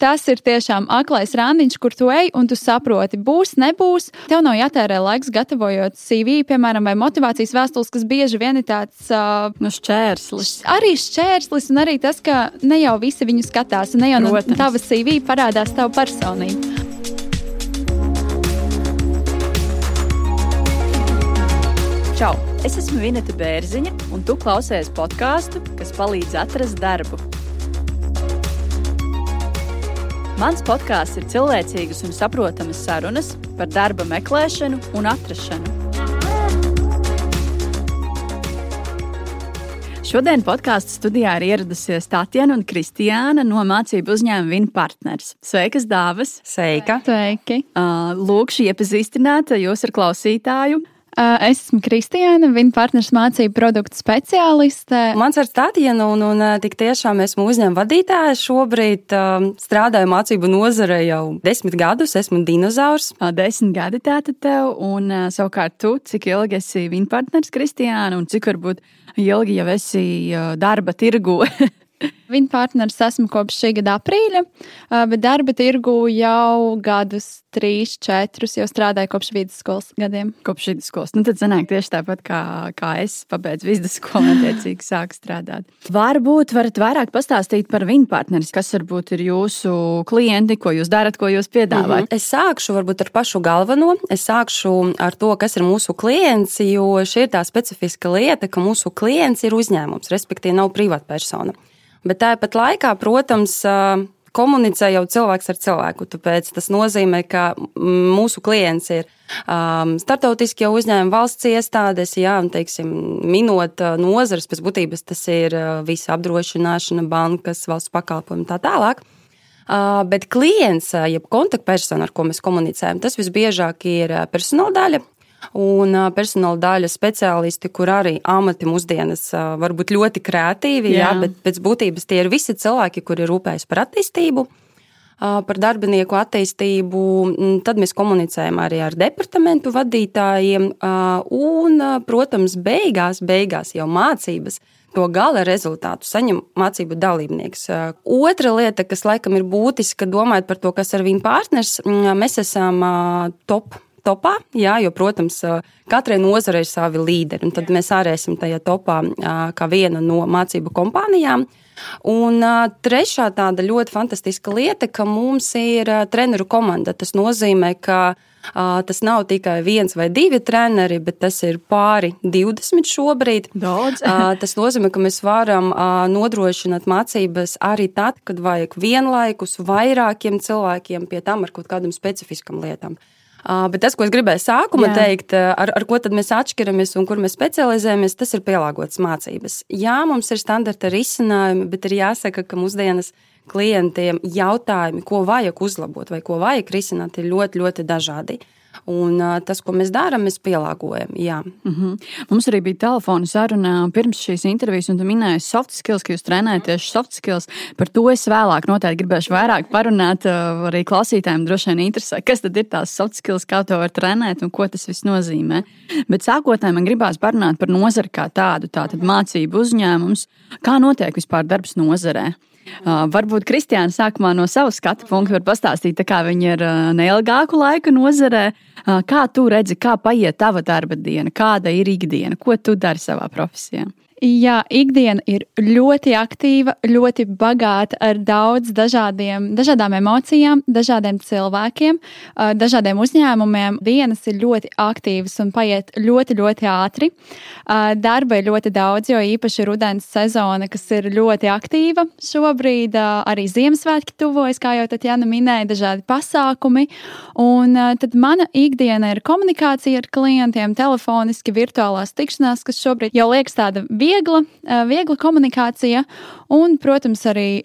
tas ir tiešām aklais randiņš, kur tu ej un tu saproti, būs, nebūs. Tev nav jātērē laiks gatavojot CV, piemēram, vai motivācijas vēstules, kas bieži vien ir tāds uh, nu, šķērslis. Arī šķērslis, un arī tas, ka ne jau visi viņu skatās, un ne jau Protams. no tavas CV parādās tava personība. Čau! Es esmu Vineta Bērziņa, un tu klausies podkāstu, kas palīdz atrast darbu. Mans podkāsts ir cilvēcīgas un saprotamas sarunas par darba meklēšanu un atrašanu. Šodien podkāstu studijā ir ieradusies Tatjana un Kristiāna no mācību uzņēmuma Viņa partners. Sveikas, Dāvas! Sveika! Sveiki! Lūkšu iepazīstināt jūs ar klausītāju. Es esmu Kristiāna, viņa partneris mācību produktu speciāliste. Mans vārds Tatjana, un, un tik tiešām esmu uzņēmuma vadītāja. Šobrīd um, strādāju mācību nozare jau desmit gadus, esmu dinozaurs. Desmit gadi tātad tev, un savukārt tu, cik ilgi esi viņa partneris Kristiāna, un cik varbūt ilgi jau esi darba tirgu? Viņa partneris esmu kopš šī gada aprīļa, bet darba tirgu jau gadus, trīs, četrus jau strādāju kopš vidusskolas gadiem. Kopš vidusskolas. Nu, tad sanāk tieši tāpat kā, kā es pabeidzu vidusskolu un attiecīgi sāku strādāt. Varbūt varat vairāk pastāstīt par viņu partneri, kas varbūt ir jūsu klienti, ko jūs darat, ko jūs piedāvājat. Mm -hmm. Es sākšu varbūt ar pašu galveno. Es sākšu ar to, kas ir mūsu klients, jo šī ir tā specifiska lieta, ka mūsu klients ir uzņēmums, respektīvi nav privātpersona. Bet tāpat laikā, protams, komunicē jau cilvēks ar cilvēku. Tāpēc tas nozīmē, ka mūsu klients ir um, startautiskie uzņēmumi, valsts iestādes, jā, un, teiksim, minot nozares, pēc būtības tas ir visa apdrošināšana, bankas, valsts pakalpojumi un tā tālāk. Uh, bet klients, jeb kontaktpersona, ar ko mēs komunicējam, tas visbiežāk ir personāla daļa, un personāla daļa speciālisti, kur arī amati mūsdienas var būt ļoti kreatīvi, jā. Jā, bet pēc būtības tie ir visi cilvēki, kuri rūpējas par attīstību. Par darbinieku attīstību, tad mēs komunicējam arī ar departamentu vadītājiem. Un, protams, beigās, beigās jau mācības to gala rezultātu saņem mācību dalībnieks. Otra lieta, kas laikam ir būtiska, domājot par to, kas ir viņa partners, mēs esam top topā, jā, jo, protams, katrai nozarei ir savi līderi, tad mēs arī esam tajā topā kā viena no mācību kompānijām. Un trešā tāda ļoti fantastiska lieta, ka mums ir treneru komanda. Tas nozīmē, ka tas nav tikai viens vai divi treneri, bet tas ir pāri 20 šobrīd. Daudz. tas nozīmē, ka mēs varam nodrošināt mācības arī tad, kad vajag vienlaikus vairākiem cilvēkiem pie tam ar kaut kādām specifiskām lietām. Bet tas, ko es gribēju sākumā Jā. teikt, ar, ar ko mēs atšķiramies un kur mēs specializējamies, tas ir pielāgotas mācības. Jā, mums ir standarta risinājumi, bet ir jāsaka, ka mūsdienas klientiem jautājumi, ko vajag uzlabot vai ko vajag risināt, ir ļoti, ļoti dažādi. Un tas, ko mēs darām, mēs pielāgojam. Jā. Mm -hmm. Mums arī bija telefona saruna pirms šīs intervijas, un tu minēji soft skills, ka jūs trenējat tieši soft skills. Par to es vēlāk noteikti gribēšu vairāk parunāt. Arī klausītājiem droši vien interesē, kas tad ir tās soft skills, kā to var trenēt un ko tas viss nozīmē. Bet sākotnēji man gribās parunāt par nozari kā tādu, tātad mācību uzņēmums. Kā notiek vispār darbs nozarē? Uh, varbūt Kristiāna sākumā no savas skatu punkta var pastāstīt, kā viņa ir uh, neilgāku laiku nozarē. Uh, kā tu redzi, kā paiet tava darba diena, kāda ir ikdiena, ko tu dari savā profesijā? Jā, ikdiena ir ļoti aktīva, ļoti bagāta ar daudz dažādiem, dažādām emocijām, dažādiem cilvēkiem, dažādiem uzņēmumiem. Dienas ir ļoti aktīvas un paiet ļoti, ļoti ātri. Darba ir ļoti daudz, jo īpaši rudens sezona, kas ir ļoti aktīva šobrīd, arī Ziemassvētki tuvojas, kā jau Tatjana minēja, dažādi pasākumi. Un tad mana ikdiena ir komunikācija ar klientiem, telefoniski, virtuālās tikšanās, kas šobrīd jau liekas tāda viegla viegla, viegla komunikācija, un, protams, arī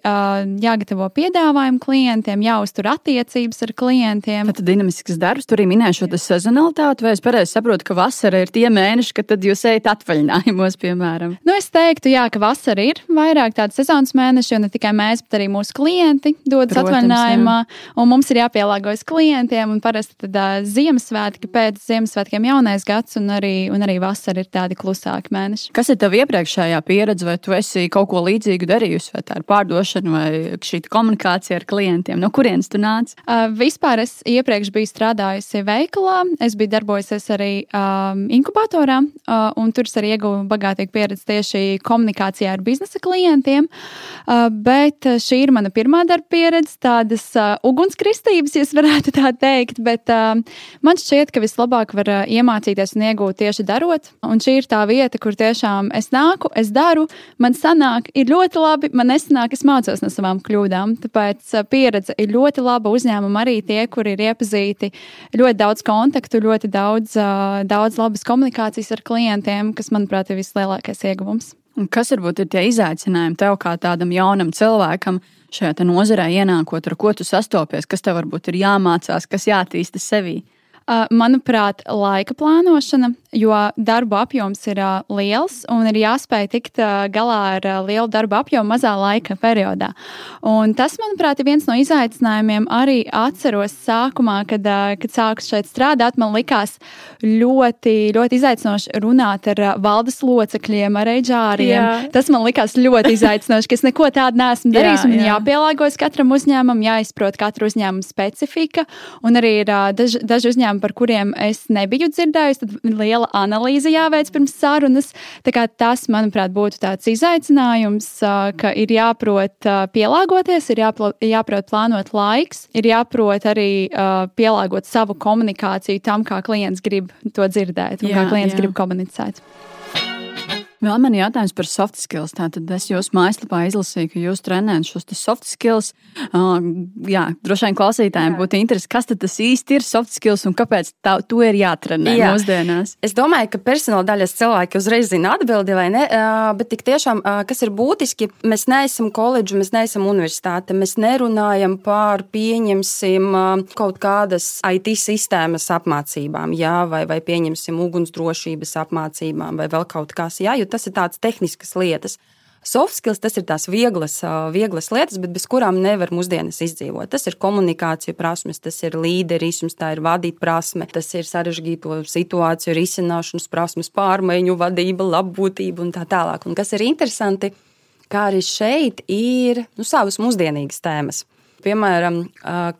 jāgatavo piedāvājumu klientiem, jāuztur attiecības ar klientiem. Tad dinamisks darbs, tur arī minēju šo sezonalitāti, vai es pareizi saprotu, ka vasara ir tie mēneši, kad jūs ejat atvaļinājumos, piemēram? Nu, es teiktu, jā, ka vasara ir vairāk tāda sezonas mēneša, jo ne tikai mēs, bet arī mūsu klienti dodas Protams, atvaļinājumā, jā. un mums ir jāpielāgojas klientiem, un parasti tad uh, Ziemassvētki pēc Ziemassvētkiem jaunais gads, un arī, un arī vasara ir tādi klusāki mēneši. Kas ir tev iepriekš? iepriekšējā pieredze, vai tu esi kaut ko līdzīgu darījusi, vai tā ir pārdošana, vai šī komunikācija ar klientiem? No kurienes tu nāc? Uh, vispār es iepriekš biju strādājusi veikalā, es biju darbojusies arī um, inkubatorā, uh, un tur es arī ieguvu bagātīgu pieredzi tieši komunikācijā ar biznesa klientiem. Uh, bet šī ir mana pirmā darba pieredze, tādas uh, ugunskristības, ja varētu tā teikt. Bet uh, man šķiet, ka vislabāk var uh, iemācīties un iegūt tieši darot. Un šī ir tā vieta, kur tiešām es nāku, es daru, man sanāk, ir ļoti labi, man nesanāk, es mācos no savām kļūdām. Tāpēc uh, pieredze ir ļoti laba uzņēmuma arī tie, kuri ir iepazīti ļoti daudz kontaktu, ļoti daudz, uh, daudz labas komunikācijas ar klientiem, kas, manuprāt, ir vislielākais ieguvums. Un kas varbūt ir tie izaicinājumi tev kā tādam jaunam cilvēkam šajā nozarē ienākot, ar ko tu sastopies, kas tev varbūt ir jāmācās, kas jātīsta sevī? Manuprāt, laika plānošana, jo darba apjoms ir liels un ir jāspēj tikt galā ar lielu darba apjomu mazā laika periodā. Un tas, manuprāt, ir viens no izaicinājumiem. Arī atceros sākumā, kad, kad sāku šeit strādāt, man likās ļoti, ļoti izaicinoši runāt ar valdes locekļiem, ar eģāriem. Jā. Tas man likās ļoti izaicinoši, ka es neko tādu neesmu darījis. Jā, man jā. jāpielāgojas katram uzņēmumam, jāizprot katra uzņēmuma specifika. Un arī ir daži, daži uzņēmumi, par kuriem es nebiju dzirdējusi, tad liela analīze jāveic pirms sarunas. Tas, manuprāt, būtu tāds izaicinājums, ka ir jāprot pielāgoties, ir jāprot plānot laiks, ir jāprot arī pielāgot savu komunikāciju tam, kā klients grib to dzirdēt un jā, kā klients jā. grib komunicēt. Vēl man ir jautājums par soft skills. Tātad es jūsu mājaslapā izlasīju, ka jūs trenējat šos soft skills. Uh, jā, droši vien klausītājiem jā. būtu interesanti, kas tas īsti ir soft skills un kāpēc tā, to ir jātrenē jā. mūsdienās. Es domāju, ka personāla daļas cilvēki uzreiz zina atbildi, vai ne? Uh, bet tik tiešām, uh, kas ir būtiski, mēs neesam koledža, mēs neesam universitāte, mēs nerunājam par pieņemsim kaut kādas IT sistēmas apmācībām, jā, vai, vai pieņemsim ugunsdrošības apmācībām, vai vēl kaut kas. Jā, tas ir tādas tehniskas lietas. Soft skills tas ir tās vieglas, vieglas lietas, bet bez kurām nevar mūsdienas izdzīvot. Tas ir komunikācija prasmes, tas ir līderisms, tā ir vadīt prasme, tas ir sarežģīto situāciju risināšanas prasmes, pārmaiņu vadība, labbūtība un tā tālāk. Un kas ir interesanti, kā arī šeit ir nu, savas mūsdienīgas tēmas. Piemēram,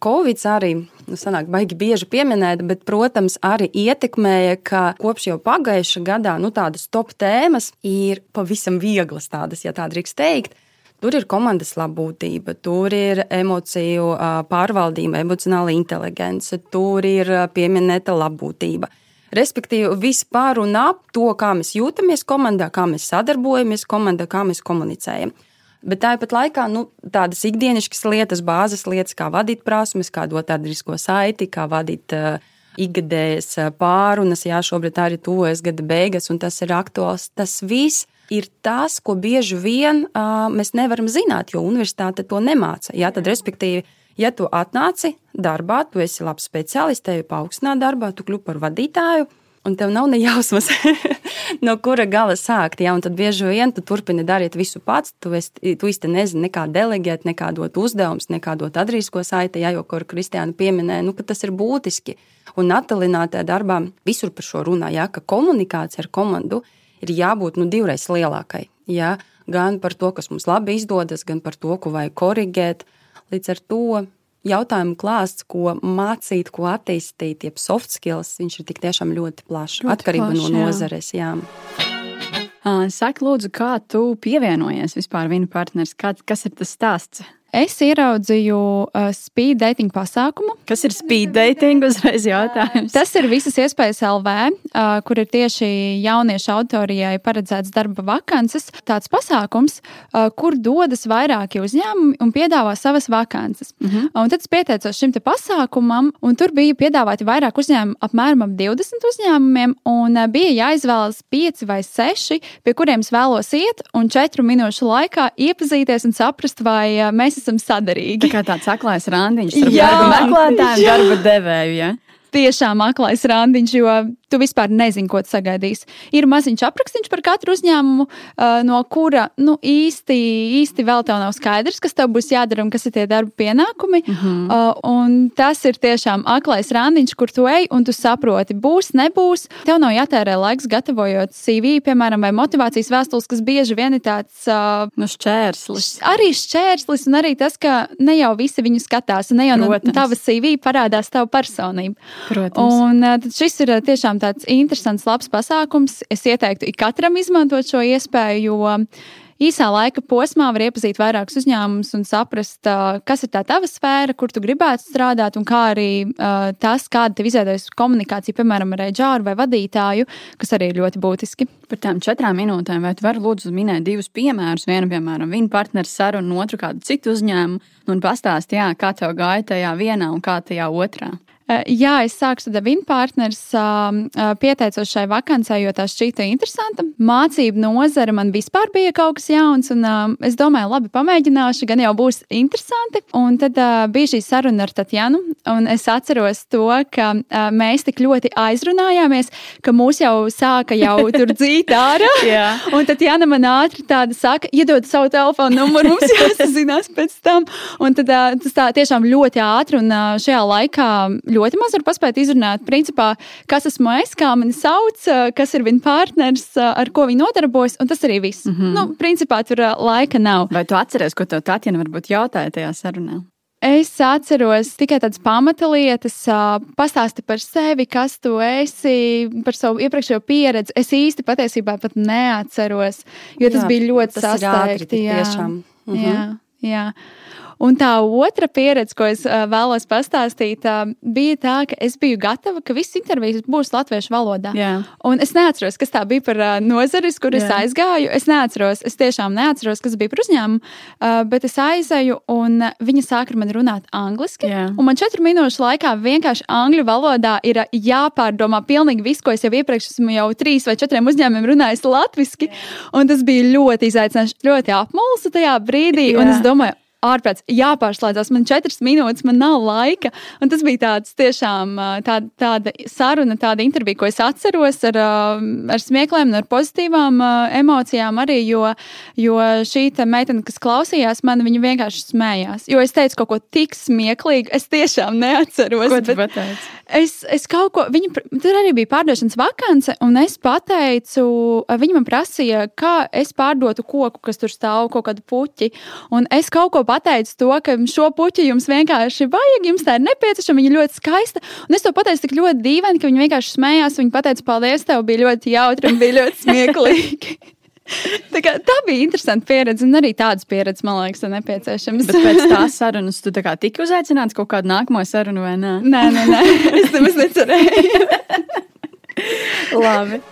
Covid arī nu, sanāk, baigi bieži pieminēt, bet, protams, arī ietekmēja, ka kopš jau pagājušā gadā nu, tādas top tēmas ir pavisam vieglas, tādas, ja tā drīkst teikt. Tur ir komandas labbūtība, tur ir emociju pārvaldība, emocionāla inteligence, tur ir pieminēta labbūtība. Respektīvi, viss pār un ap to, kā mēs jūtamies komandā, kā mēs sadarbojamies komandā, kā mēs komunicējam. Bet tāpat laikā nu, tādas ikdienas lietas, bāzes lietas, kā vadīt prasmes, kā dot tādu risko saiti, kā vadīt uh, ikgadējas uh, pārunas. Jā, šobrīd arī tuvojas gada beigas, un tas ir aktuāls. Tas viss ir tas, ko bieži vien uh, mēs nevaram zināt, jo universitāte to nemāca. Jā, tad, respektīvi, ja tu atnāci darbā, tu esi labs speciālists, tevi paaugstināt darbā, tu kļūsi par vadītāju un tev nav ne jausmas, no kura gala sākt. Ja? Un tad bieži vien tu turpini darīt visu pats. Tu, esi, tu īsti nezini, kā deleģēt, nekā dot uzdevumus, nekā dot adrīsko saiti, ja, jo, kur Kristiāna pieminēja, nu, tas ir būtiski. Un attālinātajā darbā visur par šo runā, ja, ka komunikācija ar komandu ir jābūt nu, divreiz lielākai. Ja? Gan par to, kas mums labi izdodas, gan par to, ko vajag korrigēt. Līdz ar to jautājumu klāsts, ko mācīt, ko attīstīt, jeb soft skills, viņš ir tik tiešām ļoti plašs. Atkarībā plaš, no nozares. Jā. Jā. Saki, lūdzu, kā tu pievienojies vispār vienu partneris? Kā, kas ir tas stāsts? Es ieraudzīju uh, speed dating pasākumu. Kas ir speed dating? Uzreiz jautājums. Tas ir visas iespējas LV, uh, kur ir tieši jauniešu autorijai paredzēts darba vakances. Tāds pasākums, uh, kur dodas vairāki uzņēmumi un piedāvā savas vakances. Uh mhm. -huh. Un tad es pieteicos šim pasākumam, un tur bija piedāvāti vairāk uzņēmumu, apmēram ap 20 uzņēmumiem, un uh, bija jāizvēlas 5 vai 6, pie kuriem es vēlos iet, un 4 minūšu laikā iepazīties un saprast, vai uh, mēs esam sadarīgi. Tā kā tāds aklais randiņš ar darba meklētājiem, darba devēju. Ja? Tiešām aklais randiņš, jo tu vispār nezini, ko tu sagaidīsi. Ir maziņš aprakstīns par katru uzņēmumu, no kura nu, īsti, īsti vēl tev nav skaidrs, kas tev būs jādara un kas ir tie darba pienākumi. Mm -hmm. Un tas ir tiešām aklais randiņš, kur tu ej un tu saproti, būs, nebūs. Tev nav jātērē laiks gatavojot CV, piemēram, vai motivācijas vēstules, kas bieži vien ir tāds nu, šķērslis. Arī šķērslis, un arī tas, ka ne jau visi viņu skatās, un ne jau Protams. no tavas CV parādās tava personība. Protams. Un šis ir tiešām tiešām tāds interesants, labs pasākums. Es ieteiktu ikatram izmantot šo iespēju, jo īsā laika posmā var iepazīt vairākus uzņēmumus un saprast, kas ir tā tava sfēra, kur tu gribētu strādāt, un kā arī tas, kāda tev izveidojas komunikācija, piemēram, ar HR vai vadītāju, kas arī ir ļoti būtiski. Par tām četrām minūtēm, vai tu vari lūdzu minēt divus piemērus? Vienu, piemēram, viņa partneru sarunu, otru kādu citu uzņēmumu, un pastāstīt, kā tev gāja tajā vienā un kā tajā otrā. Eh, jā, es sāku ar Vinu partners, pieteicos šai vakancei, jo tā šķita interesanta. Mācību nozara man vispār bija kaut kas jauns, un es domāju, labi, pamēģināšu, gan jau būs interesanti. Un tad bija šī saruna ar Tatjanu, un es atceros to, ka mēs tik ļoti aizrunājāmies, ka mūs jau sāka jau tur dzīt ārā. un tad Jana man ātri tāda saka, iedod savu telefonu numuru, mums jāsazinās pēc tam. Un tad tas tā tiešām ļoti ātri un šajā laikā ļoti maz var paspēt izrunāt, principā, kas esmu es, kā mani sauc, kas ir viņa partners, ar ko viņi nodarbojas, un tas arī viss. Mm -hmm. nu, principā tur laika nav. Vai tu atceries, ko tev Tatjana varbūt jautāja tajā sarunā? Es atceros tikai tādas pamata lietas, pastāsti par sevi, kas tu esi, par savu iepriekšējo pieredzi. Es īsti patiesībā pat neatceros, jo tas jā, bija ļoti sasteigti. Tiešām. Mhm. jā, jā. Un tā otra pieredze, ko es vēlos pastāstīt, bija tā, ka es biju gatava, ka visas intervijas būs latviešu valodā. Jā. Un es neatceros, kas tā bija par nozaris, kur Jā. es aizgāju. Es neatceros, es tiešām neatceros, kas bija par uzņēmumu, bet es aizēju un viņa sāka ar mani runāt angliski. Jā. Un man četru minūšu laikā vienkārši angļu valodā ir jāpārdomā pilnīgi viss, ko es jau iepriekš esmu jau trīs vai četriem uzņēmumiem runājis latviski. Jā. Un tas bija ļoti izaicinoši, ļoti apmulsu tajā brīdī. Jā. Un es domāju, ārprāts, jāpārslēdzas. Man četras minūtes, man nav laika. Un tas bija tāds tiešām tā, tāda saruna, tāda intervija, ko es atceros ar, ar smiekliem un ar pozitīvām emocijām arī, jo, jo šī meitene, kas klausījās man, viņa vienkārši smējās. Jo es teicu kaut ko tik smieklīgu, es tiešām neatceros. Ko tu pateici? Es, es kaut ko, viņa, tur arī bija pārdošanas vakance, un es pateicu, viņa man prasīja, kā es pārdotu koku, kas tur stāv, kaut kādu puķi. Un es kaut ko pateicu to, ka šo puķi jums vienkārši vajag, jums tā ir nepieciešama, viņa ļoti skaista. Un es to pateicu tik ļoti dīvaini, ka viņa vienkārši smējās. Viņa pateica, paldies, tev bija ļoti jautri un bija ļoti smieklīgi. tā, kā, tā bija interesanta pieredze, un arī tādas pieredzes, man liekas, ir nepieciešamas. Bet pēc tās sarunas tu tā tika uzaicināts kaut kādu nākamo sarunu, vai ne? Nē, nē, nē. es nemaz necerēju. Labi.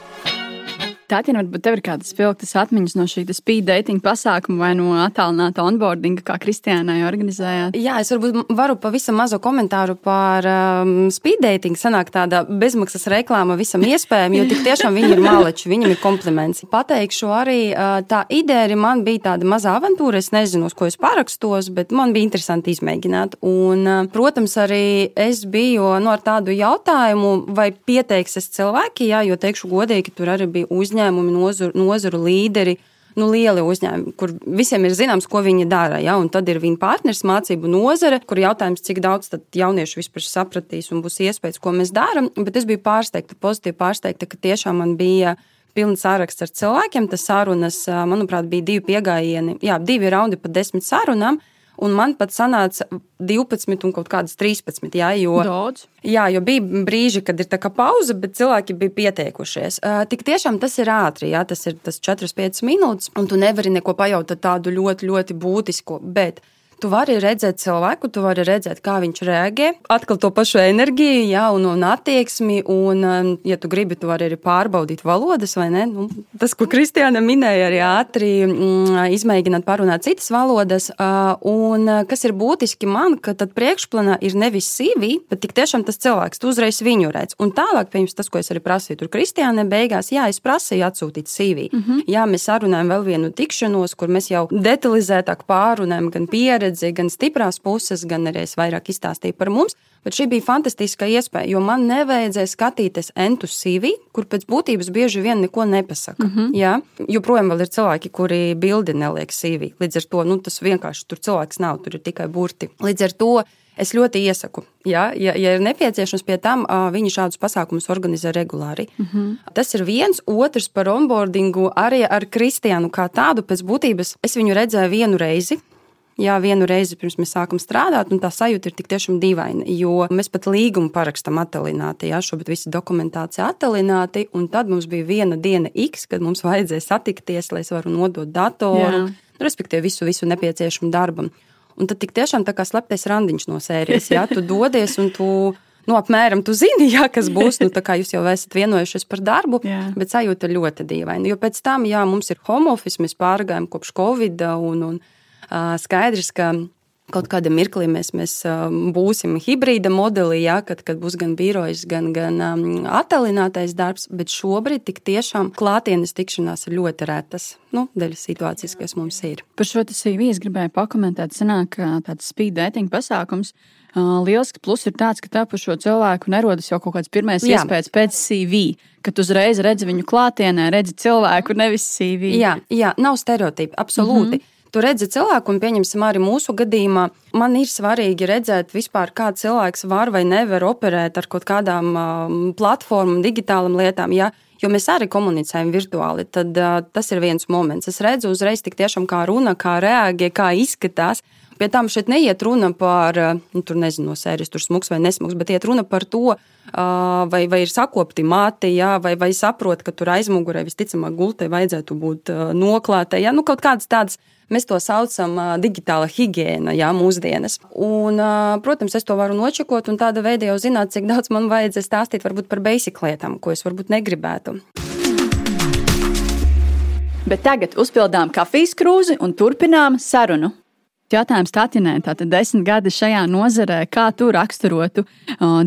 Tātad, varbūt tev ir kādas spilgtas atmiņas no šī speed dating pasākuma vai no attālināta onboardinga, kā Kristiānai organizējāt? Jā, es varbūt varu pavisam mazo komentāru par um, speed dating. Sanāk tāda bezmaksas reklāma visam iespējam, jo tik tiešām viņi ir maleči, viņam ir kompliments. Pateikšu arī, uh, tā ideja arī man bija tāda maza avantūra. Es nezinu, uz ko es pārakstos, bet man bija interesanti izmēģināt. Un, uh, protams, arī es biju no, nu, ar tādu jautājumu, vai pieteiksies cilvēki, jā, jo teikšu godīgi, tur arī bija uzņēmumi uzņēmumi, nozaru, nozaru līderi. Nu, lieli uzņēmumi, kur visiem ir zināms, ko viņi dara. Ja? Un tad ir viņa partneris, mācību nozare, kur jautājums, cik daudz jauniešu vispār sapratīs un būs iespējas, ko mēs darām. Bet es biju pārsteigta, pozitīvi pārsteigta, ka tiešām man bija pilns saraksts ar cilvēkiem. Tas sarunas, manuprāt, bija divi pieejami, jā, divi raundi pa desmit sarunām. Un man pat sanāca 12 un kaut kādas 13. Jā, jo, Daudz. jā, jo bija brīži, kad ir tā kā pauze, bet cilvēki bija pieteikušies. Tik tiešām tas ir ātri, jā, tas ir tas 4-5 minūtes, un tu nevari neko pajautāt tādu ļoti, ļoti būtisku. Bet Tu vari redzēt cilvēku, tu vari redzēt, kā viņš reaģē. Atkal to pašu enerģiju, jā, un, un attieksmi. Un, um, ja tu gribi, tu vari arī pārbaudīt valodas, vai ne? Nu, tas, ko Kristiāna minēja, arī ātri mm, izmēģināt pārunāt citas valodas. Uh, un uh, kas ir būtiski man, ka tad priekšplānā ir nevis CV, bet tik tiešām tas cilvēks, tu uzreiz viņu redz. Un tālāk, pirms tas, ko es arī prasīju, tur Kristiāna beigās, jā, es prasīju atsūtīt CV. Mm -hmm. Jā, mēs sarunājam vēl vienu tikšanos, kur mēs jau detalizētāk pārunājam gan pieredzi pieredzi, gan stiprās puses, gan arī es vairāk izstāstīju par mums. Bet šī bija fantastiska iespēja, jo man nevajadzēja skatīties entus CV, kur pēc būtības bieži vien neko nepasaka. Mm -hmm. Jā, joprojām ir cilvēki, kuri bildi neliek CV. Līdz ar to nu, tas vienkārši tur cilvēks nav, tur ir tikai burti. Līdz ar to es ļoti iesaku, ja, ja, ja ir nepieciešams pie tam, viņi šādus pasākumus organizē regulāri. Mm -hmm. Tas ir viens, otrs par onboardingu arī ar Kristiānu kā tādu. Pēc būtības es viņu redzēju vienu reizi Jā, vienu reizi pirms mēs sākam strādāt, un tā sajūta ir tik tiešām dīvaina. Jo mēs pat līgumu parakstām attālināti, jā, šobrīd visa dokumentācija attālināti, un tad mums bija viena diena X, kad mums vajadzēja satikties, lai es varu nodot datoru, nu, respektīvi visu, visu nepieciešamu darbam. Un tad tik tiešām tā kā sleptais randiņš no sērijas, jā, tu dodies un tu. Nu, apmēram tu zini, jā, kas būs. Nu, jūs jau esat vienojušies par darbu, jā. bet sajūta ļoti dīvaina. Jo pēc tam, jā, mums ir home office, mēs pārgājām kopš Covid. Un, un, skaidrs, ka kaut kādā mirklī mēs, mēs būsim hibrīda modelī, ja, kad, kad būs gan birojas, gan, gan um, attālinātais darbs, bet šobrīd tik tiešām klātienes tikšanās ir ļoti retas. Nu, dēļ situācijas, kas mums ir. Par šo CV es gribēju pakomentēt. Sanāk, tāds speed dating pasākums. Lielisks plus ir tāds, ka tā par šo cilvēku nerodas jau kaut kāds pirmais Jā. iespējas pēc CV, kad uzreiz redzi viņu klātienē, redzi cilvēku, nevis CV. Jā, jā nav stereotipi, absolūti. Mm -hmm. Tu redzi cilvēku, un pieņemsim arī mūsu gadījumā, man ir svarīgi redzēt, vispār, kā cilvēks var vai nevar operēt ar kaut kādām uh, platformām, digitālām lietām. Ja? Jo mēs arī komunicējam virtuāli, tad uh, tas ir viens moments. Es redzu uzreiz, tiešām, kā runa, kā reaģē, kā izskatās. Pie tam šeit neiet runa par, nu, tur nezinu, no sērijas, tur smags vai nesmags, bet iet runa par to, vai, vai ir sakopti māti, jā, vai, vai saprot, ka tur aizmugurē visticamāk gultei vajadzētu būt noklātai. Jā, nu, kaut kādas tādas Mēs to saucam par digitāla higiēna, jā, mūsdienas. Un, protams, es to varu nočakot, un tāda veida jau zināt, cik daudz man vajadzēs stāstīt par basic lietām, ko es varbūt negribētu. Bet tagad uzpildām kafijas krūzi un turpinām sarunu. Jautājums Tatinē, tātad desmit gadi šajā nozarē, kā tu raksturotu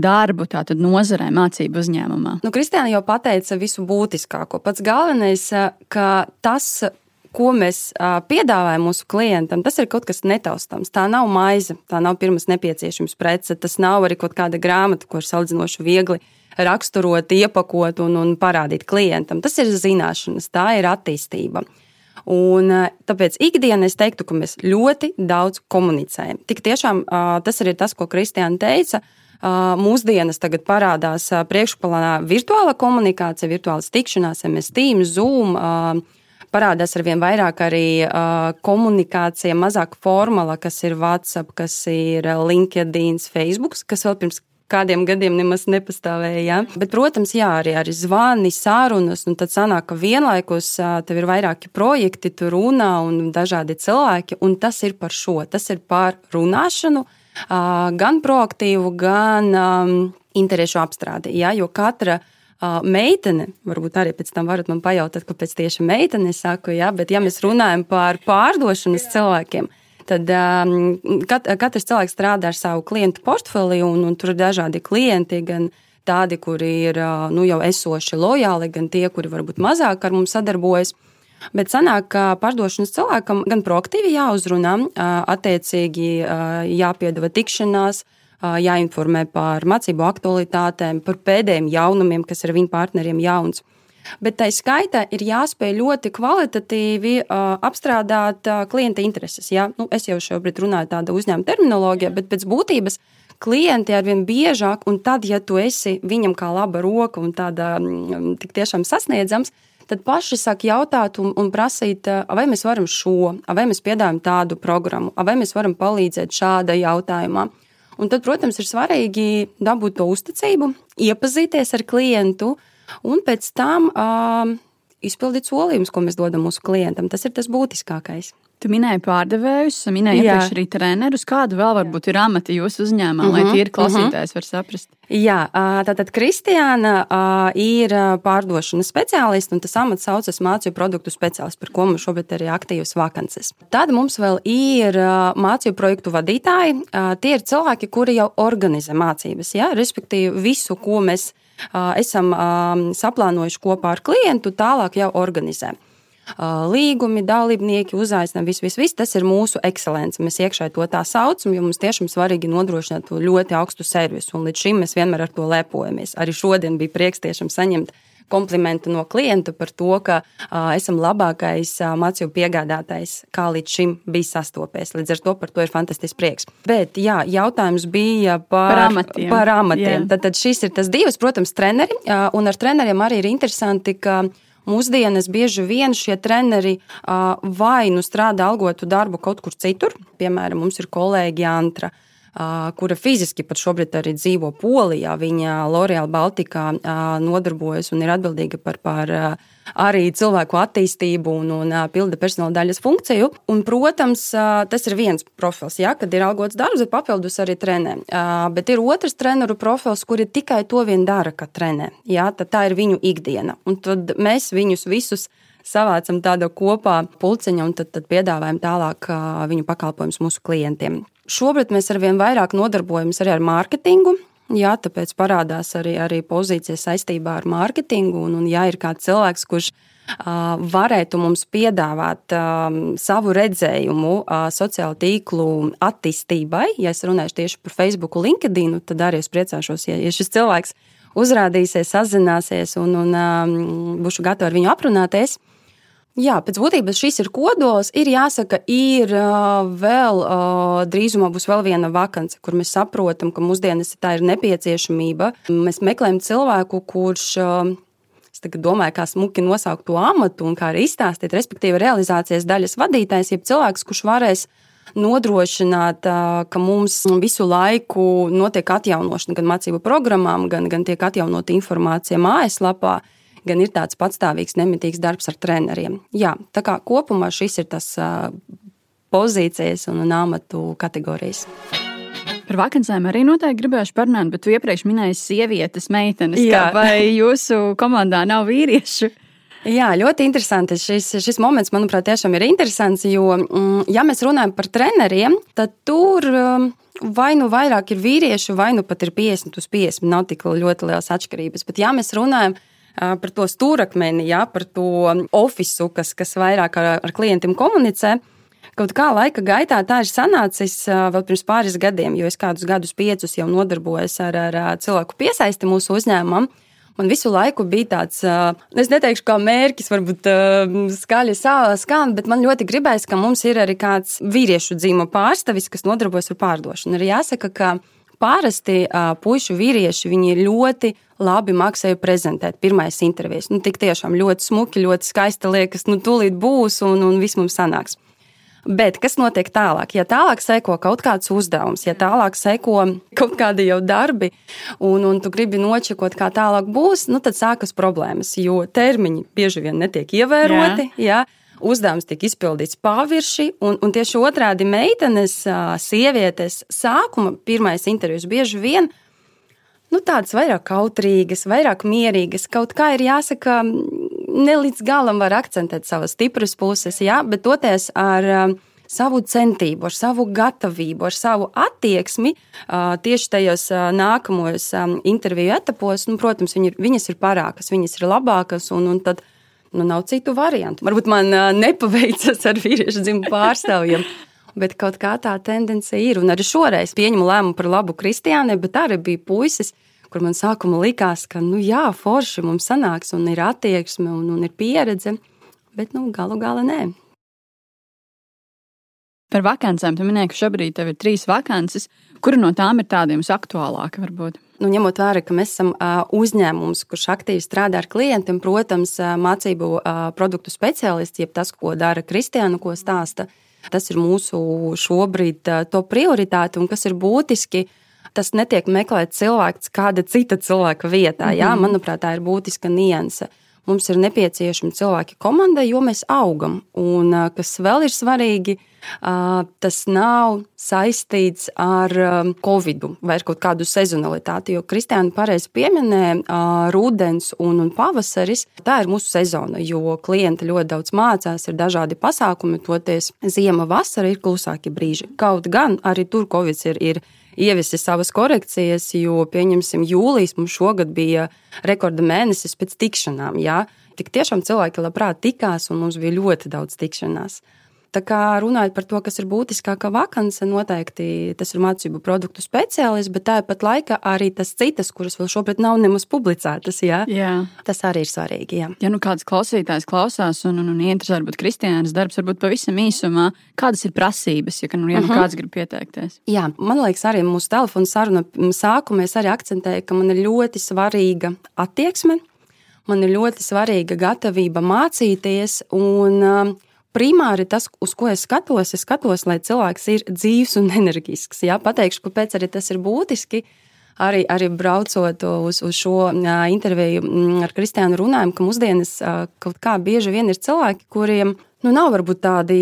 darbu tātad nozarē, mācību uzņēmumā? Nu, Kristiāna jau pateica visu būtiskāko. Pats galvenais, ka tas ko mēs piedāvājam mūsu klientam, tas ir kaut kas netaustāms. Tā nav maize, tā nav pirmās nepieciešamības prece, tas nav arī kaut kāda grāmata, ko ir salīdzinoši viegli raksturot, iepakot un, un parādīt klientam. Tas ir zināšanas, tā ir attīstība. Un, tāpēc ikdienā es teiktu, ka mēs ļoti daudz komunicējam. Tik tiešām tas arī ir tas, ko Kristiāna teica. Mūsdienas tagad parādās priekšplānā virtuāla komunikācija, virtuālas tikšanās, MS Teams, Zoom parādās ar vien vairāk arī uh, komunikācija, mazāk formāla, kas ir WhatsApp, kas ir LinkedIn, Facebook, kas vēl pirms kādiem gadiem nemaz nepastāvēja. Ja? Bet, protams, jā, arī, arī zvani, sarunas, un tad sanāk, ka vienlaikus tev ir vairāki projekti, tu runā un dažādi cilvēki, un tas ir par šo. Tas ir par runāšanu, gan proaktīvu, gan um, interešu apstrādi. Ja? Jo katra meitene, varbūt arī pēc tam varat man pajautāt, kāpēc tieši meitene saku, jā, bet ja mēs runājam par pārdošanas cilvēkiem, tad um, kat, katrs cilvēks strādā ar savu klientu portfeliju, un, un tur ir dažādi klienti, gan tādi, kuri ir nu, jau esoši lojāli, gan tie, kuri varbūt mazāk ar mums sadarbojas. Bet sanāk, ka pārdošanas cilvēkam gan proaktīvi jāuzrunā, attiecīgi jāpiedāvā tikšanās, jāinformē par mācību aktualitātēm, par pēdējiem jaunumiem, kas ir viņu partneriem jauns. Bet tai skaitā ir jāspēj ļoti kvalitatīvi uh, apstrādāt uh, klienta intereses. Ja? Nu, es jau šobrīd runāju tādu uzņēmuma terminoloģiju, bet pēc būtības klienti arvien biežāk, un tad, ja tu esi viņam kā laba roka un tāda mm, tik tiešām sasniedzams, tad paši sāk jautāt un, un prasīt, vai mēs varam šo, vai mēs piedāvājam tādu programmu, vai mēs varam palīdzēt šāda jautājumā. Un tad, protams, ir svarīgi dabūt to uzticību, iepazīties ar klientu un pēc tam uh, izpildīt solījumus, ko mēs dodam mūsu klientam. Tas ir tas būtiskākais. Tu minēji pārdevējus, minēji iepriekš arī trenerus. Kādu vēl varbūt ir amati jūsu uzņēmumā, uh -huh, lai mhm, tie ir klausītājs, uh -huh. var saprast? Jā, tātad Kristiāna ir pārdošanas speciālists, un tas amats saucas mācību produktu speciālists, par ko mums šobrīd ir aktīvas vakances. Tad mums vēl ir mācību projektu vadītāji. Tie ir cilvēki, kuri jau organizē mācības, ja? respektīvi visu, ko mēs esam saplānojuši kopā ar klientu, tālāk jau organizē. Līgumi, dalībnieki, uzaicinājumi, viss, viss, viss. Tas ir mūsu ekscelence. Mēs iekšā to tā saucam, jo mums tiešām svarīgi nodrošināt to ļoti augstu servisu. Un līdz šim mēs vienmēr ar to lepojamies. Arī šodien bija prieks tiešām saņemt komplimentu no klienta par to, ka uh, esam labākais uh, mācību piegādātājs, kā līdz šim bija sastopies. Līdz ar to par to ir fantastisks prieks. Bet jā, jautājums bija par, par amatiem. Par amatiem. Tad, tad šis ir tas divas, protams, treneri, uh, un ar treneriem arī ir interesanti, ka Mūsdienas bieži vien šie treneri vai nu strādā algotu darbu kaut kur citur, piemēram, mums ir kolēģi Antra, kura fiziski pat šobrīd arī dzīvo Polijā. Viņa L'Oreal Baltikā nodarbojas un ir atbildīga par, par arī cilvēku attīstību un, un pilda personāla daļas funkciju. Un, protams, tas ir viens profils, ja, kad ir algots darbs, bet papildus arī trenē. Bet ir otrs treneru profils, kuri tikai to vien dara, ka trenē. Ja, tā ir viņu ikdiena. Un tad mēs viņus visus savācam tādā kopā pulciņā un tad, tad piedāvājam tālāk viņu pakalpojumus mūsu klientiem. Šobrīd mēs arvien vairāk nodarbojamies arī ar mārketingu. Jā, tāpēc parādās arī, arī pozīcijas saistībā ar mārketingu. Un, un ja ir kāds cilvēks, kurš uh, varētu mums piedāvāt uh, savu redzējumu uh, sociālo tīklu attīstībai, ja es runāšu tieši par Facebook, LinkedIn, tad arī es priecāšos, ja, ja šis cilvēks uzrādīsies, sazināsies un, un um, būšu gatava ar viņu aprunāties. Jā, pēc būtības šis ir kodols. Ir jāsaka, ir vēl drīzumā būs vēl viena vakance, kur mēs saprotam, ka mūsdienās tā ir nepieciešamība. Mēs meklējam cilvēku, kurš. Es domāju, kā smuki nosaukt to amatu un kā arī izstāstīt, respektīvi, realizācijas daļas vadītājs, jeb cilvēks, kurš varēs nodrošināt, ka mums visu laiku notiek atjaunošana gan mācību programmām, gan, gan tiek atjaunota informācija mājaslapā gan ir tāds patstāvīgs, nemitīgs darbs ar treneriem. Jā, tā kā kopumā šis ir tas pozīcijas un amatu kategorijas. Par vakancēm arī noteikti gribēšu parunāt, bet tu iepriekš minēji sievietes, meitenes. Kā, vai jūsu komandā nav vīriešu? Jā, ļoti interesanti. Šis, šis moments, manuprāt, tiešām ir interesants. Jo, mm, ja mēs runājam par treneriem, tad tur vai nu vairāk ir vīriešu, vai nu pat ir 50 uz 50. Nav tik ļoti liels atšķirības. Bet, ja mēs runājam par par to stūrakmeni, ja, par to ofisu, kas, kas vairāk ar, ar klientiem komunicē. Kaut kā laika gaitā tā ir sanācis vēl pirms pāris gadiem, jo es kādus gadus, piecus jau nodarbojos ar, ar cilvēku piesaisti mūsu uzņēmumam. Man visu laiku bija tāds, es neteikšu, kā mērķis, varbūt skaļi skan, bet man ļoti gribējās, ka mums ir arī kāds vīriešu dzīvo pārstāvis, kas nodarbojas ar pārdošanu. Ir jāsaka, ka Parasti puišu vīrieši ļoti labi mākslēja prezentēt pirmais intervijas. Nu, tik tiešām ļoti smuki, ļoti skaisti liekas, nu, tūlīt būs un, un viss mums sanāks. Bet kas notiek tālāk? Ja tālāk seko kaut kāds uzdevums, ja tālāk seko kaut kādi jau darbi, un, un tu gribi nočekot, kā tālāk būs, nu, tad sākas problēmas, jo termiņi bieži vien netiek ievēroti. Jā. Jā uzdevums tika izpildīts pavirši, un, un tieši otrādi meitenes, sievietes, sākuma pirmais intervijas bieži vien nu, tādas vairāk kautrīgas, vairāk mierīgas. Kaut kā ir jāsaka, ne līdz galam var akcentēt savas stipras puses, jā, bet toties ar savu centību, ar savu gatavību, ar savu attieksmi tieši tajos nākamajos interviju etapos. Nu, protams, viņi ir, viņas ir parākas, viņas ir labākas, un, un tad nu, nav citu variantu. Varbūt man nepaveicas ar vīriešu dzimumu pārstāvjiem. Bet kaut kā tā tendence ir. Un arī šoreiz pieņemu lēmumu par labu Kristiānai, bet arī bija puisis, kur man sākumā likās, ka, nu jā, forši mums sanāks, un ir attieksme, un, un ir pieredze, bet, nu, galu galā nē. Par vakancēm. Tu minēji, ka šobrīd tev ir trīs vakances. Kura no tām ir tādiem aktuālāka varbūt? Nu, ņemot vērā, ka mēs esam uzņēmums, kurš aktīvi strādā ar klientiem, protams, mācību produktu speciālists, jeb tas, ko dara Kristiāna, ko stāsta, tas ir mūsu šobrīd to prioritāte un kas ir būtiski. Tas netiek meklēts cilvēks kāda cita cilvēka vietā. Jā, mhm. manuprāt, tā ir būtiska nianse. Mums ir nepieciešami cilvēki komandai, jo mēs augam. Un kas vēl ir svarīgi, tas nav saistīts ar covid vai kaut kādu sezonalitāti. Jo Kristiāna pareizi pieminēja, rudens un, un pavasaris tā ir mūsu sezona, jo klienti ļoti daudz mācās, ir dažādi pasākumi, toties ziema, vasara ir klusāki brīži. Kaut gan arī tur covid ir. ir ievisi savas korekcijas, jo, pieņemsim, jūlijas mums šogad bija rekorda mēnesis pēc tikšanām. Jā. tik tiešām cilvēki labprāt tikās, un mums bija ļoti daudz tikšanās. Tā kā runājot par to, kas ir būtiskākā vakance, noteikti tas ir mācību produktu speciālists, bet tāpat laikā arī tas citas, kuras vēl šobrīd nav nemaz publicētas. Jā? Jā. Tas arī ir svarīgi. Jā. Ja nu kāds klausītājs klausās un, un, un interesē, varbūt Kristiānas darbs, varbūt pavisam īsumā, kādas ir prasības, ja, nu, ja nu uh -huh. kāds grib pieteikties? Jā, man liekas, arī mūsu telefona saruna sākumā es arī akcentēju, ka man ir ļoti svarīga attieksme. Man ir ļoti svarīga gatavība mācīties, un um, primāri tas, uz ko es skatos, es skatos, lai cilvēks ir dzīves un enerģisks. Jā, pateikšu, kāpēc arī tas ir būtiski. Arī, arī braucot uz, uz šo interviju ar Kristiānu, runājam, ka mūsdienas kaut kā bieži vien ir cilvēki, kuriem nu, nav varbūt tādi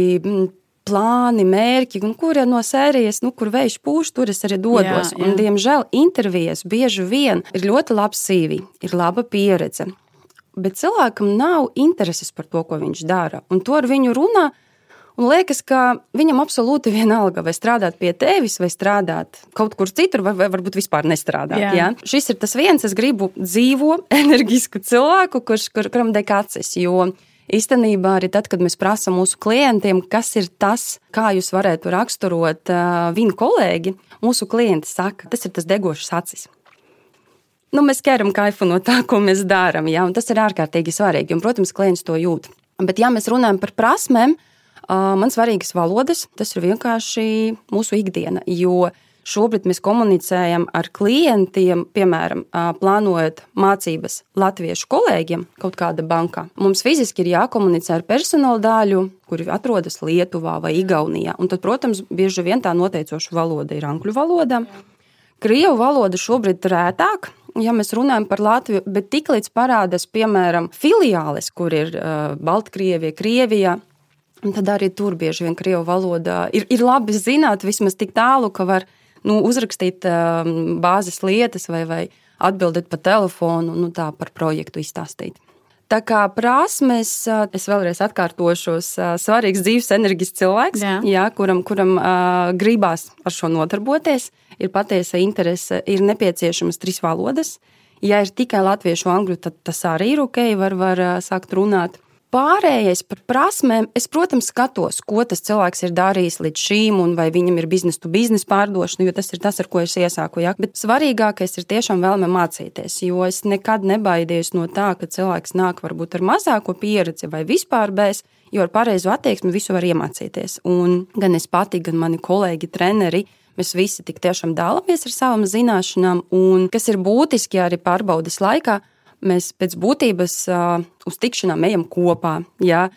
plāni, mērķi, un kuriem no sērijas, nu, kur vējš pūš, tur es arī dodos. Jā, jā. Un, diemžēl intervijas bieži vien ir ļoti labs CV, ir laba pieredze bet cilvēkam nav intereses par to, ko viņš dara. Un to ar viņu runā. Un liekas, ka viņam absolūti vienalga, vai strādāt pie tevis, vai strādāt kaut kur citur, vai, vai varbūt vispār nestrādāt. Jā. Ja? Šis ir tas viens, es gribu dzīvo, enerģisku cilvēku, kurš kur, kuram deg acis. Jo īstenībā arī tad, kad mēs prasām mūsu klientiem, kas ir tas, kā jūs varētu raksturot viņu kolēģi, mūsu klienti saka, tas ir tas degošs acis nu, mēs ķeram kaifu no tā, ko mēs darām. Ja? Tas ir ārkārtīgi svarīgi. Un, protams, klients to jūt. Bet, ja mēs runājam par prasmēm, man svarīgas valodas, tas ir vienkārši mūsu ikdiena. Jo šobrīd mēs komunicējam ar klientiem, piemēram, plānojot mācības latviešu kolēģiem kaut kāda bankā. Mums fiziski ir jākomunicē ar personāla daļu, kuri atrodas Lietuvā vai Igaunijā. Un tad, protams, bieži vien tā noteicoša valoda ir angļu valoda. Krievu valoda šobrīd ir rētāka, ja mēs runājam par Latviju, bet tiklīdz parādās, piemēram, filiāles, kur ir uh, Baltkrievija, Krievija. Tad arī tur bieži vien krievu valodā ir, ir labi zināt, vismaz tik tālu, ka var nu, uzrakstīt um, bāzes lietas vai, vai atbildēt pa telefonu, nu, tā par projektu izstāstīt. Tā kā prasmes, es vēlreiz atkārtošos, svarīgs dzīves enerģijas cilvēks, jā. Jā, kuram, kuram uh, gribās ar šo nodarboties, ir patiesa interese, ir nepieciešamas trīs valodas. Ja ir tikai latviešu, angļu, tad tas arī ir ok, var, var sākt runāt. Pārējais par prasmēm, es, protams, skatos, ko tas cilvēks ir darījis līdz šīm, un vai viņam ir biznesa to biznesa pārdošana, jo tas ir tas, ar ko es iesāku. Ja? Bet svarīgākais ir tiešām vēlme mācīties, jo es nekad nebaidījos no tā, ka cilvēks nāk varbūt ar mazāko pieredzi vai vispār bez, jo ar pareizu attieksmi visu var iemācīties. Un gan es pati, gan mani kolēģi, treneri. Mēs visi tik tiešām dalāmies ar savām zināšanām, un kas ir būtiski arī pārbaudas laikā, mēs pēc būtības uz tikšanām ejam kopā, ja,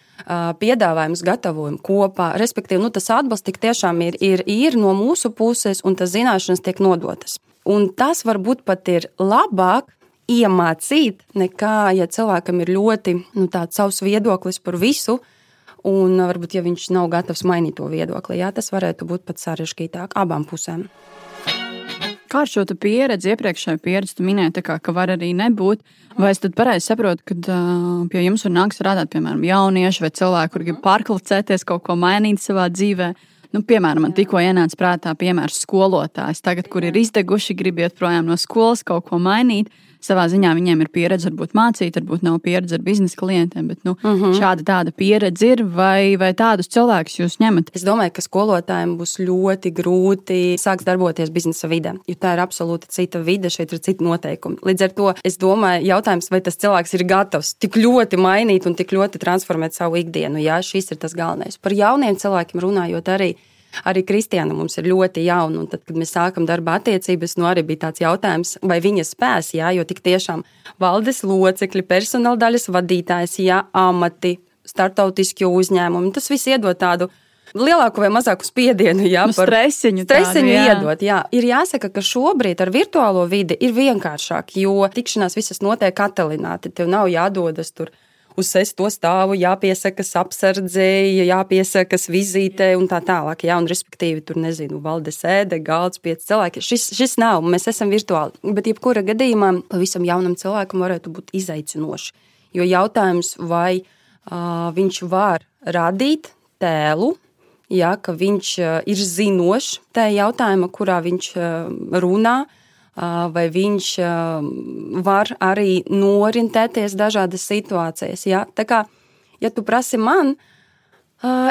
piedāvājumus gatavojam kopā. Respektīvi, nu, tas atbalsts tik tiešām ir, ir, ir no mūsu puses, un tas zināšanas tiek nodotas. Un tas varbūt pat ir labāk iemācīt, nekā ja cilvēkam ir ļoti nu, tāds savs viedoklis par visu. Un varbūt, ja viņš nav gatavs mainīt to viedokli, jā, tas varētu būt pat sarežģītāk abām pusēm. Kā ar šo pieredzi, iepriekšējo pieredzi, tu minēji, kā, ka var arī nebūt. Vai es pareizi saprotu, ka uh, pie jums var nākt strādāt, piemēram, jaunieši vai cilvēki, kuriem grib pārklicēties, kaut ko mainīt savā dzīvēm? Nu, piemēram, man tikko ienāca prātā piemērs skolotājs, tagad, kur ir izdeguši, grib iet projām no skolas, kaut ko mainīt savā ziņā viņiem ir pieredze, varbūt mācīt, varbūt nav pieredze ar biznesa klientiem, bet nu, uh mhm. -huh. šāda tāda pieredze ir, vai, vai tādus cilvēkus jūs ņemat? Es domāju, ka skolotājiem būs ļoti grūti sākt darboties biznesa vidē, jo tā ir absolūti cita vide, šeit ir citi noteikumi. Līdz ar to es domāju, jautājums, vai tas cilvēks ir gatavs tik ļoti mainīt un tik ļoti transformēt savu ikdienu. Jā, šis ir tas galvenais. Par jauniem cilvēkiem runājot arī arī Kristiāna mums ir ļoti jauna. Tad, kad mēs sākam darba attiecības, nu arī bija tāds jautājums, vai viņa spēs, jā, jo tik tiešām valdes locekļi, personāla daļas vadītājs, jā, amati, startautiski uzņēmumi, tas viss iedod tādu lielāku vai mazāku spiedienu. Jā, nu, stresiņu, stresiņu tādu, jā. iedot. Jā. Ir jāsaka, ka šobrīd ar virtuālo vidi ir vienkāršāk, jo tikšanās visas notiek attālināti. Tev nav jādodas tur uz sesto stāvu jāpiesakas apsardzēji, jāpiesakas vizītē un tā tālāk. Jā, un respektīvi tur nezinu, valde sēde, galds, pieci cilvēki. Šis, šis nav, mēs esam virtuāli. Bet jebkura gadījumā pavisam jaunam cilvēkam varētu būt izaicinoši. Jo jautājums, vai uh, viņš var radīt tēlu, ja, ka viņš uh, ir zinošs tajā jautājumā, kurā viņš uh, runā, vai viņš var arī norientēties dažādas situācijas. Ja? Tā kā, ja tu prasi man,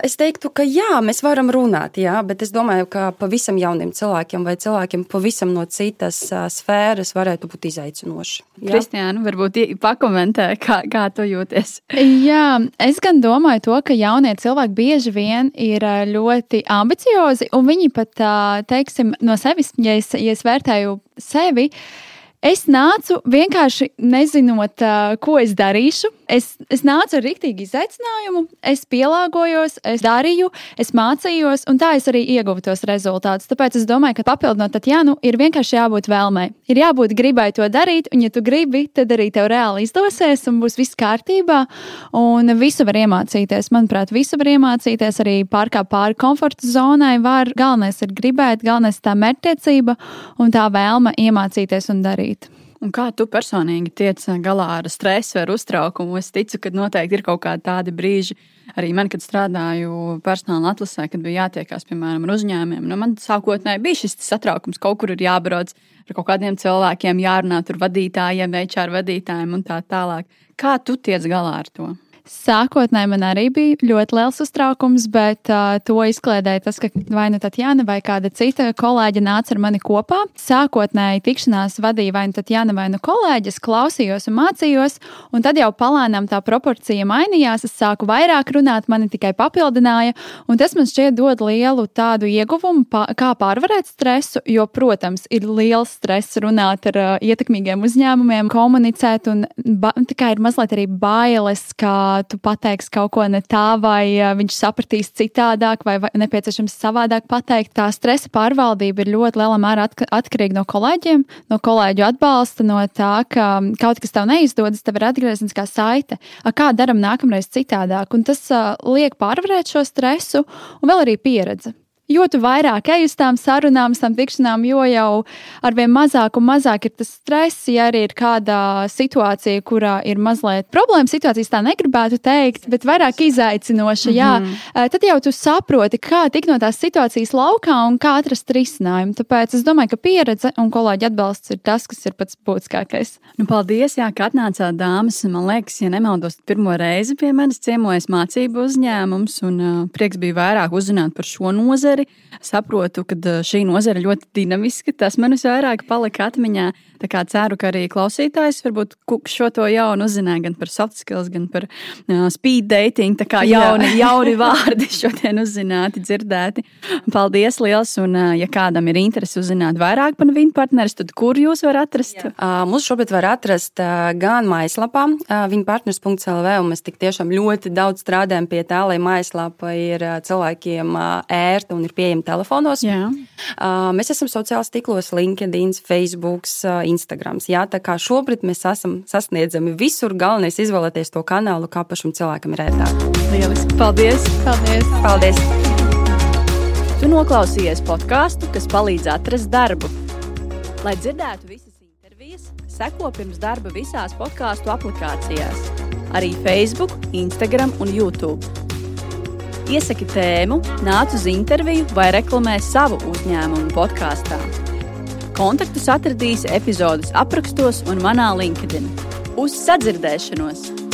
Es teiktu, ka jā, mēs varam runāt, jā, bet es domāju, ka pavisam jauniem cilvēkiem vai cilvēkiem pavisam no citas sfēras varētu būt izaicinoši. Kristiāna, varbūt pakomentē, kā, kā tu jūties. Jā, es gan domāju to, ka jaunie cilvēki bieži vien ir ļoti ambiciozi, un viņi pat, teiksim, no sevis, ja es, ja es vērtēju sevi, Es nācu vienkārši nezinot, ko es darīšu. Es, es nācu ar rīktīgu izaicinājumu, es pielāgojos, es darīju, es mācījos, un tā es arī ieguvu tos rezultātus. Tāpēc es domāju, ka papildinot Tatjanu, ir vienkārši jābūt vēlmei. Ir jābūt gribai to darīt, un, ja tu gribi, tad arī tev reāli izdosies, un būs viss kārtībā. Un visu var iemācīties. Manuprāt, visu var iemācīties arī pārkāpt pāri komforta zonai. Var. Galvenais ir gribēt, galvenais ir tā mērķtiecība un tā vēlme iemācīties un darīt. Un kā tu personīgi tiec galā ar stresu, ar uztraukumu? Es ticu, ka noteikti ir kaut kādi tādi brīži. Arī man, kad strādāju personāla atlasē, kad bija jātiekās, piemēram, ar uzņēmumiem, nu, man sākotnēji bija šis satraukums, kaut kur ir jābrauc ar kaut kādiem cilvēkiem, jārunā ar vadītājiem, HR vadītājiem un tā tālāk. Kā tu tiec galā ar to? Sākotnēji man arī bija ļoti liels uztraukums, bet uh, to izkliedēja tas, ka vai nu Tatjana vai kāda cita kolēģe nāca ar mani kopā. Sākotnēji tikšanās vadīja vai nu Tatjana vai nu kolēģis, klausījos un mācījos, un tad jau palēnām tā proporcija mainījās. Es sāku vairāk runāt, mani tikai papildināja, un tas man šķiet dod lielu tādu ieguvumu, pa, kā pārvarēt stresu, jo, protams, ir liels stress runāt ar uh, ietekmīgiem uzņēmumiem, komunicēt, un ba, tā kā ir mazliet arī bailes, ka tu pateiksi kaut ko ne tā, vai viņš sapratīs citādāk, vai, nepieciešams savādāk pateikt. Tā stresa pārvaldība ir ļoti lielā mērā atkarīga no kolēģiem, no kolēģu atbalsta, no tā, ka kaut kas tev neizdodas, tev ir atgriezniskā saite. Kā daram nākamreiz citādāk? Un tas uh, liek pārvarēt šo stresu un vēl arī pieredzi. Jo vairāk ej uz tām sarunām, uz tām tikšanām, jo jau arvien mazāk un mazāk ir tas stress. Ja arī ir kāda situācija, kurā ir mazliet problēma situācijas, tā negribētu teikt, bet vairāk izaicinoša, mm -hmm. jā, tad jau tu saproti, kā tikt no tās situācijas laukā un kā atrast risinājumu. Tāpēc es domāju, ka pieredze un kolēģi atbalsts ir tas, kas ir pats būtiskākais. Nu, paldies, jā, ka atnācāt dāmas. Man liekas, ja nemaldos, pirmo reizi pie manis ciemojas mācību uzņēmums, un uh, prieks bija vairāk uzzināt par šo nozari nozari. Saprotu, ka šī nozara ļoti dinamiska. Tas man visvairāk palika atmiņā. Tā kā ceru, ka arī klausītājs varbūt šo to jaunu uzzināja gan par soft skills, gan par uh, speed dating. Tā kā jauni, jauni vārdi šodien uzzināti, dzirdēti. Paldies liels! Un, uh, ja kādam ir interesi uzzināt vairāk par viņu partnerus, tad kur jūs varat atrast? Jā. Uh, mūs šobrīd var atrast uh, gan mājaslapā, uh, viņa partners.lv, un mēs tik tiešām ļoti daudz strādājam pie tā, lai mājaslapa ir cilvēkiem ērta un ir pieejama telefonos. Jā. Uh, mēs esam sociālos tīklos, LinkedIn, Facebook. Uh, Instagrams. Jā, tā kā šobrīd mēs esam sasniedzami visur, galvenais izvēlēties to kanālu, kā pašam cilvēkam ir ērtāk. Lieliski! Paldies! Paldies! Paldies. Tu noklausījies podkāstu, kas palīdz atrast darbu. Lai dzirdētu visas intervijas, seko pirms darba visās podkāstu aplikācijās, arī Facebook, Instagram un YouTube. Iesaki tēmu, nāc uz interviju vai reklamē savu uzņēmumu podkāstā. Kontaktus atradīsi epizodes aprakstos un manā LinkedIn. Uz sadzirdēšanos!